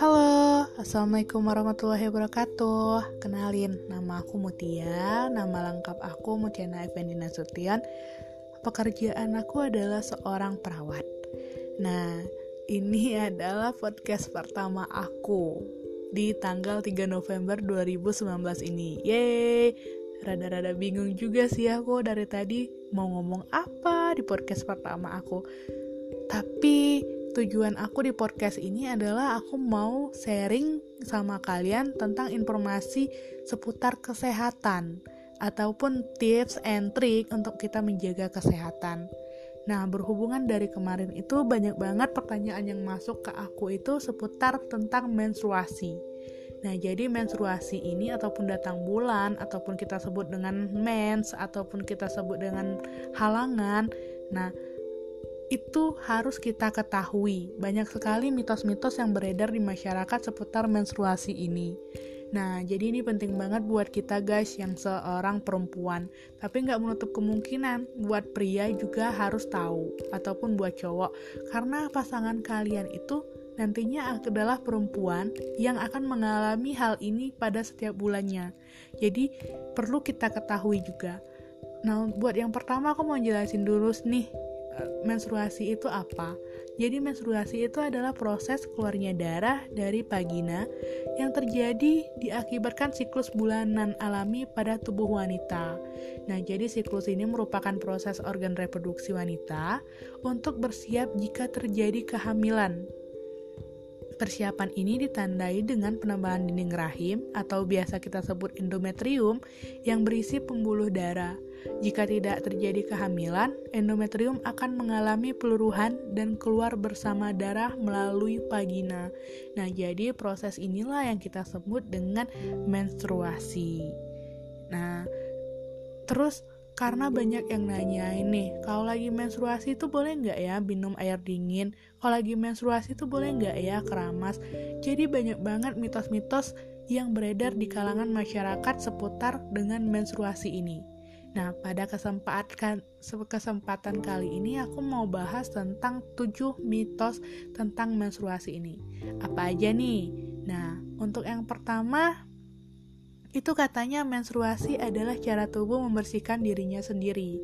Halo, Assalamualaikum warahmatullahi wabarakatuh. Kenalin, nama aku Mutia. Nama lengkap aku Mutiana Effendi Nasution. Pekerjaan aku adalah seorang perawat. Nah, ini adalah podcast pertama aku Di tanggal 3 November 2019 ini. Yeay, rada-rada bingung juga sih aku dari tadi Mau ngomong apa di podcast pertama aku. Tapi tujuan aku di podcast ini adalah aku mau sharing sama kalian tentang informasi seputar kesehatan ataupun tips and trick untuk kita menjaga kesehatan. Nah, berhubungan dari kemarin itu banyak banget pertanyaan yang masuk ke aku itu seputar tentang menstruasi. Nah, jadi menstruasi ini ataupun datang bulan ataupun kita sebut dengan mens ataupun kita sebut dengan halangan. Nah, itu harus kita ketahui. Banyak sekali mitos-mitos yang beredar di masyarakat seputar menstruasi ini. Nah, jadi ini penting banget buat kita guys yang seorang perempuan. Tapi nggak menutup kemungkinan buat pria juga harus tahu, ataupun buat cowok. Karena pasangan kalian itu nantinya adalah perempuan yang akan mengalami hal ini pada setiap bulannya. Jadi, perlu kita ketahui juga. Nah, buat yang pertama aku mau jelasin dulu nih menstruasi itu apa? Jadi menstruasi itu adalah proses keluarnya darah dari vagina yang terjadi diakibatkan siklus bulanan alami pada tubuh wanita. Nah, jadi siklus ini merupakan proses organ reproduksi wanita untuk bersiap jika terjadi kehamilan. Persiapan ini ditandai dengan penambahan dinding rahim atau biasa kita sebut endometrium yang berisi pembuluh darah. Jika tidak terjadi kehamilan, endometrium akan mengalami peluruhan dan keluar bersama darah melalui vagina. Nah, jadi proses inilah yang kita sebut dengan menstruasi. Nah, terus karena banyak yang nanya ini kalau lagi menstruasi itu boleh nggak ya minum air dingin kalau lagi menstruasi itu boleh nggak ya keramas jadi banyak banget mitos-mitos yang beredar di kalangan masyarakat seputar dengan menstruasi ini Nah, pada kesempatan kesempatan kali ini aku mau bahas tentang 7 mitos tentang menstruasi ini. Apa aja nih? Nah, untuk yang pertama itu katanya menstruasi adalah cara tubuh membersihkan dirinya sendiri.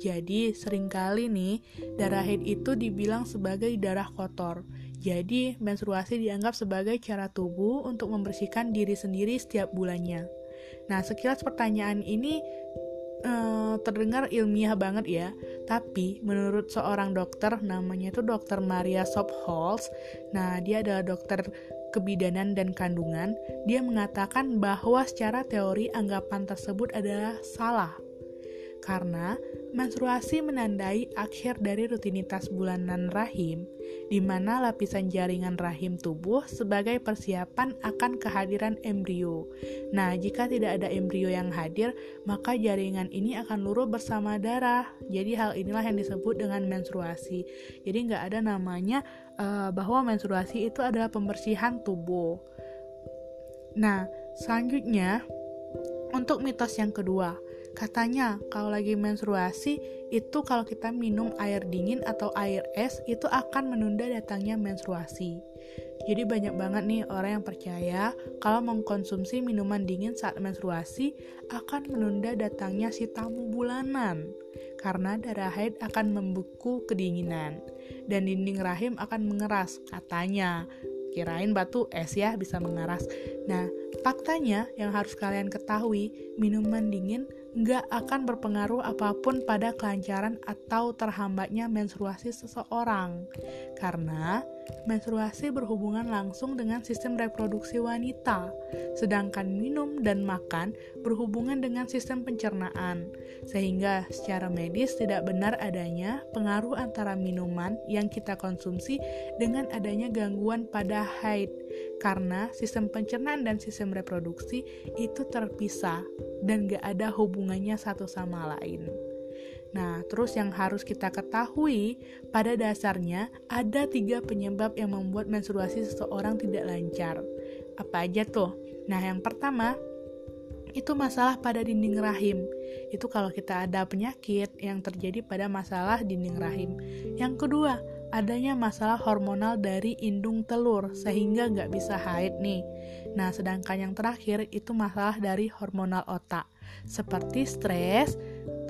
Jadi, sering kali nih, darah haid itu dibilang sebagai darah kotor. Jadi, menstruasi dianggap sebagai cara tubuh untuk membersihkan diri sendiri setiap bulannya. Nah, sekilas pertanyaan ini uh, terdengar ilmiah banget ya. Tapi menurut seorang dokter namanya itu dokter Maria Sopholz, nah dia adalah dokter kebidanan dan kandungan, dia mengatakan bahwa secara teori anggapan tersebut adalah salah. Karena menstruasi menandai akhir dari rutinitas bulanan rahim, di mana lapisan jaringan rahim tubuh sebagai persiapan akan kehadiran embrio. Nah, jika tidak ada embrio yang hadir, maka jaringan ini akan luruh bersama darah. Jadi hal inilah yang disebut dengan menstruasi. Jadi nggak ada namanya uh, bahwa menstruasi itu adalah pembersihan tubuh. Nah, selanjutnya untuk mitos yang kedua, katanya kalau lagi menstruasi itu kalau kita minum air dingin atau air es itu akan menunda datangnya menstruasi. Jadi banyak banget nih orang yang percaya kalau mengkonsumsi minuman dingin saat menstruasi akan menunda datangnya si tamu bulanan. Karena darah haid akan membeku kedinginan dan dinding rahim akan mengeras katanya. Kirain batu es ya bisa mengeras. Nah faktanya yang harus kalian ketahui minuman dingin nggak akan berpengaruh apa pun pada kelancaran atau terhambatnya menstruasi seseorang. Karena menstruasi berhubungan langsung dengan sistem reproduksi wanita sedangkan minum dan makan berhubungan dengan sistem pencernaan. Sehingga secara medis tidak benar adanya pengaruh antara minuman yang kita konsumsi dengan adanya gangguan pada haid karena sistem pencernaan dan sistem reproduksi itu terpisah dan gak ada hubungannya satu sama lain. Nah, terus yang harus kita ketahui, pada dasarnya ada tiga penyebab yang membuat menstruasi seseorang tidak lancar. Apa aja tuh? Nah, yang pertama, itu masalah pada dinding rahim. Itu kalau kita ada penyakit yang terjadi pada masalah dinding rahim. Yang kedua, adanya masalah hormonal dari indung telur sehingga nggak bisa haid nih. Nah, sedangkan yang terakhir itu masalah dari hormonal otak seperti stres,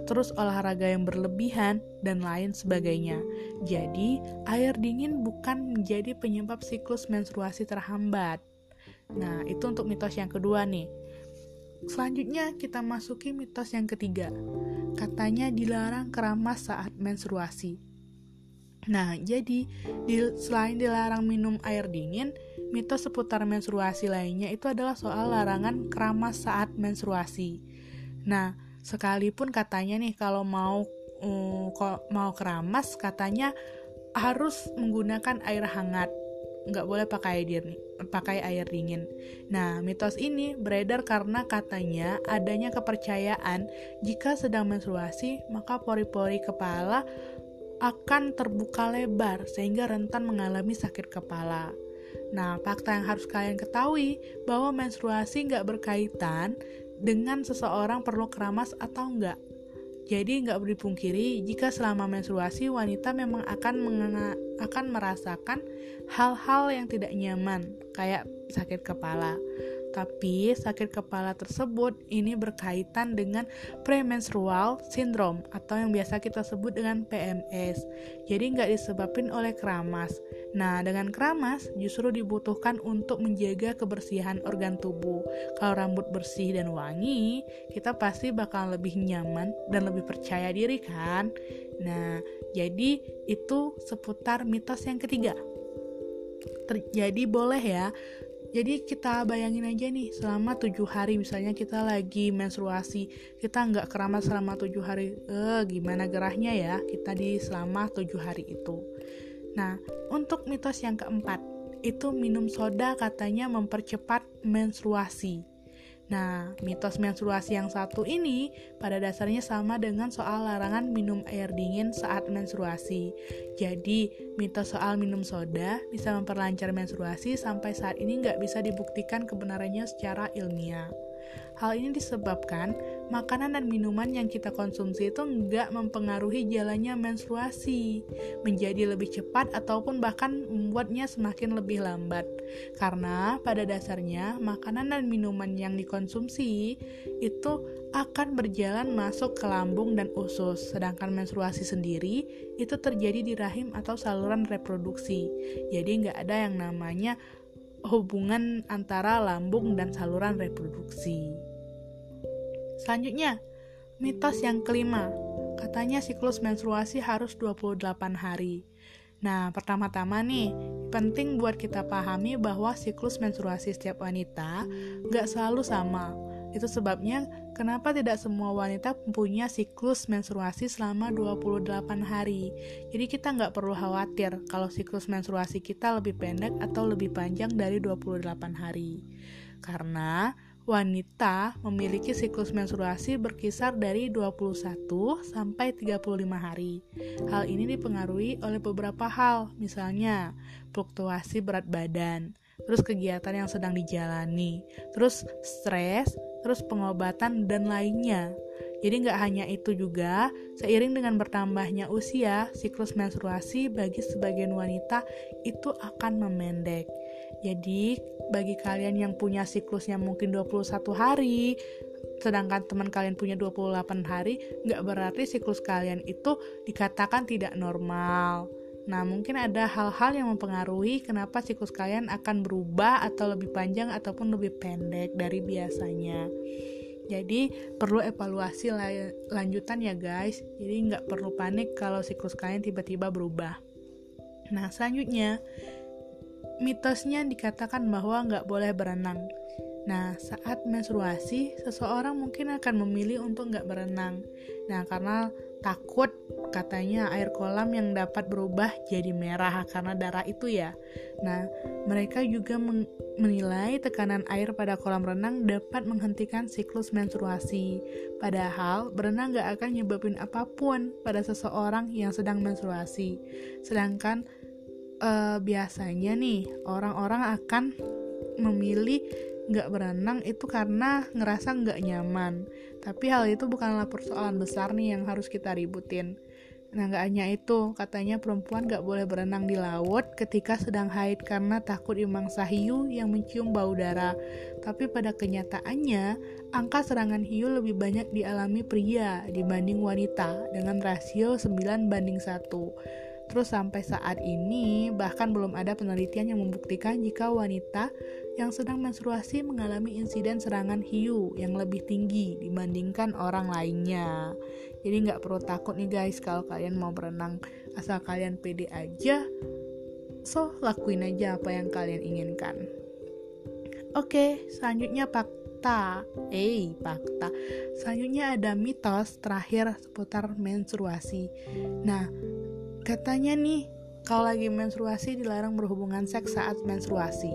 terus olahraga yang berlebihan, dan lain sebagainya. Jadi, air dingin bukan menjadi penyebab siklus menstruasi terhambat. Nah, itu untuk mitos yang kedua nih. Selanjutnya kita masuki mitos yang ketiga. Katanya dilarang keramas saat menstruasi. Nah, jadi di, selain dilarang minum air dingin, mitos seputar menstruasi lainnya itu adalah soal larangan keramas saat menstruasi. Nah, sekalipun katanya nih kalau mau um, mau keramas katanya harus menggunakan air hangat nggak boleh pakai air pakai air dingin. Nah, mitos ini beredar karena katanya adanya kepercayaan jika sedang menstruasi maka pori-pori kepala akan terbuka lebar sehingga rentan mengalami sakit kepala. Nah, fakta yang harus kalian ketahui bahwa menstruasi nggak berkaitan dengan seseorang perlu keramas atau enggak. Jadi nggak dipungkiri jika selama menstruasi wanita memang akan mengena, akan merasakan hal-hal yang tidak nyaman kayak sakit kepala. Tapi sakit kepala tersebut ini berkaitan dengan premenstrual syndrome atau yang biasa kita sebut dengan PMS. Jadi nggak disebabkan oleh keramas. Nah, dengan keramas justru dibutuhkan untuk menjaga kebersihan organ tubuh. Kalau rambut bersih dan wangi, kita pasti bakal lebih nyaman dan lebih percaya diri kan? Nah, jadi itu seputar mitos yang ketiga. Terjadi boleh ya jadi kita bayangin aja nih selama tujuh hari misalnya kita lagi menstruasi kita nggak keramas selama tujuh hari eh gimana gerahnya ya kita di selama tujuh hari itu? Nah untuk mitos yang keempat itu minum soda katanya mempercepat menstruasi Nah, mitos menstruasi yang satu ini pada dasarnya sama dengan soal larangan minum air dingin saat menstruasi. Jadi, mitos soal minum soda bisa memperlancar menstruasi sampai saat ini nggak bisa dibuktikan kebenarannya secara ilmiah. Hal ini disebabkan makanan dan minuman yang kita konsumsi itu nggak mempengaruhi jalannya menstruasi, menjadi lebih cepat ataupun bahkan membuatnya semakin lebih lambat. Karena pada dasarnya makanan dan minuman yang dikonsumsi itu akan berjalan masuk ke lambung dan usus, sedangkan menstruasi sendiri itu terjadi di rahim atau saluran reproduksi. Jadi nggak ada yang namanya hubungan antara lambung dan saluran reproduksi. Selanjutnya, mitos yang kelima. Katanya siklus menstruasi harus 28 hari. Nah, pertama-tama nih, penting buat kita pahami bahwa siklus menstruasi setiap wanita gak selalu sama. Itu sebabnya kenapa tidak semua wanita punya siklus menstruasi selama 28 hari. Jadi kita nggak perlu khawatir kalau siklus menstruasi kita lebih pendek atau lebih panjang dari 28 hari. Karena wanita memiliki siklus menstruasi berkisar dari 21 sampai 35 hari. Hal ini dipengaruhi oleh beberapa hal, misalnya fluktuasi berat badan, terus kegiatan yang sedang dijalani, terus stres, terus pengobatan dan lainnya. Jadi nggak hanya itu juga, seiring dengan bertambahnya usia, siklus menstruasi bagi sebagian wanita itu akan memendek. Jadi, bagi kalian yang punya siklusnya mungkin 21 hari, sedangkan teman kalian punya 28 hari, nggak berarti siklus kalian itu dikatakan tidak normal. Nah, mungkin ada hal-hal yang mempengaruhi kenapa siklus kalian akan berubah atau lebih panjang ataupun lebih pendek dari biasanya. Jadi perlu evaluasi lanjutan ya guys. Jadi nggak perlu panik kalau siklus kalian tiba-tiba berubah. Nah selanjutnya mitosnya dikatakan bahwa nggak boleh berenang. Nah, saat menstruasi, seseorang mungkin akan memilih untuk nggak berenang. Nah, karena takut katanya air kolam yang dapat berubah jadi merah karena darah itu ya. Nah, mereka juga menilai tekanan air pada kolam renang dapat menghentikan siklus menstruasi. Padahal, berenang nggak akan nyebabin apa pun pada seseorang yang sedang menstruasi. Sedangkan uh, biasanya nih orang-orang akan memilih nggak berenang itu karena ngerasa nggak nyaman. Tapi hal itu bukanlah persoalan besar nih yang harus kita ributin. Nah, gak hanya itu, katanya perempuan gak boleh berenang di laut ketika sedang haid karena takut dimangsa hiu yang mencium bau darah. Tapi pada kenyataannya, angka serangan hiu lebih banyak dialami pria dibanding wanita dengan rasio 9 banding 1. Terus sampai saat ini bahkan belum ada penelitian yang membuktikan jika wanita yang sedang menstruasi mengalami insiden serangan hiu yang lebih tinggi dibandingkan orang lainnya. Jadi nggak perlu takut nih guys kalau kalian mau berenang asal kalian pede aja. So lakuin aja apa yang kalian inginkan. Oke, selanjutnya fakta. Eh, fakta. Selanjutnya ada mitos terakhir seputar menstruasi. Nah, Katanya nih, kalau lagi menstruasi dilarang berhubungan seks saat menstruasi.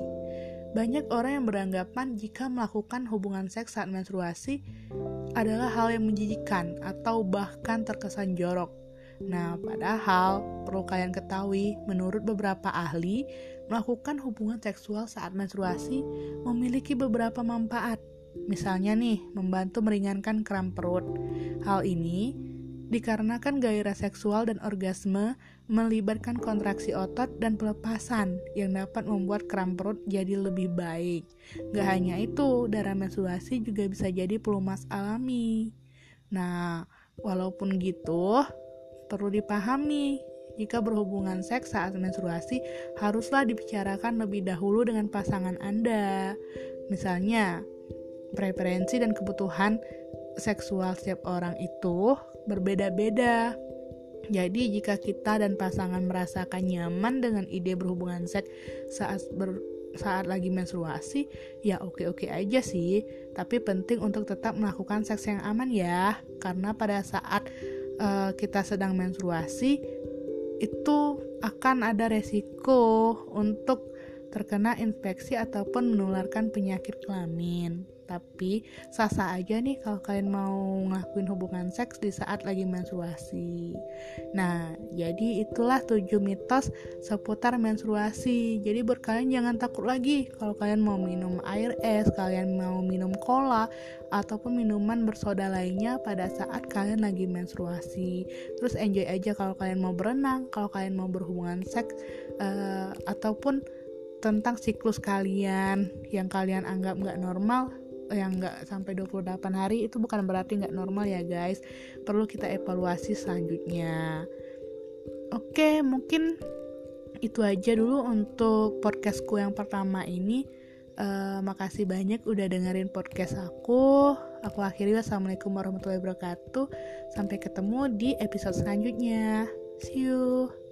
Banyak orang yang beranggapan jika melakukan hubungan seks saat menstruasi adalah hal yang menjijikan atau bahkan terkesan jorok. Nah, padahal perlu kalian ketahui, menurut beberapa ahli, melakukan hubungan seksual saat menstruasi memiliki beberapa manfaat. Misalnya nih, membantu meringankan kram perut. Hal ini dikarenakan gairah seksual dan orgasme melibatkan kontraksi otot dan pelepasan yang dapat membuat kram perut jadi lebih baik. Gak hanya itu, darah menstruasi juga bisa jadi pelumas alami. Nah, walaupun gitu, perlu dipahami jika berhubungan seks saat menstruasi haruslah dibicarakan lebih dahulu dengan pasangan Anda. Misalnya, preferensi dan kebutuhan seksual setiap orang itu berbeda-beda. Jadi jika kita dan pasangan merasakan nyaman dengan ide berhubungan seks saat ber, saat lagi menstruasi, ya oke-oke aja sih. Tapi penting untuk tetap melakukan seks yang aman ya, karena pada saat uh, kita sedang menstruasi itu akan ada resiko untuk terkena infeksi ataupun menularkan penyakit kelamin. Tapi sah-sah aja nih kalau kalian mau ngelakuin hubungan seks di saat lagi menstruasi. Nah, jadi itulah tujuh mitos seputar menstruasi. Jadi buat kalian jangan takut lagi kalau kalian mau minum air es, kalian mau minum cola ataupun minuman bersoda lainnya pada saat kalian lagi menstruasi. Terus enjoy aja kalau kalian mau berenang, kalau kalian mau berhubungan seks uh, ataupun tentang siklus kalian yang kalian anggap nggak normal yang nggak sampai 28 hari itu bukan berarti nggak normal ya guys. Perlu kita evaluasi selanjutnya. Oke mungkin itu aja dulu untuk podcastku yang pertama ini. Uh, makasih banyak udah dengerin podcast aku. Aku akhiri. Wassalamualaikum warahmatullahi wabarakatuh. Sampai ketemu di episode selanjutnya. See you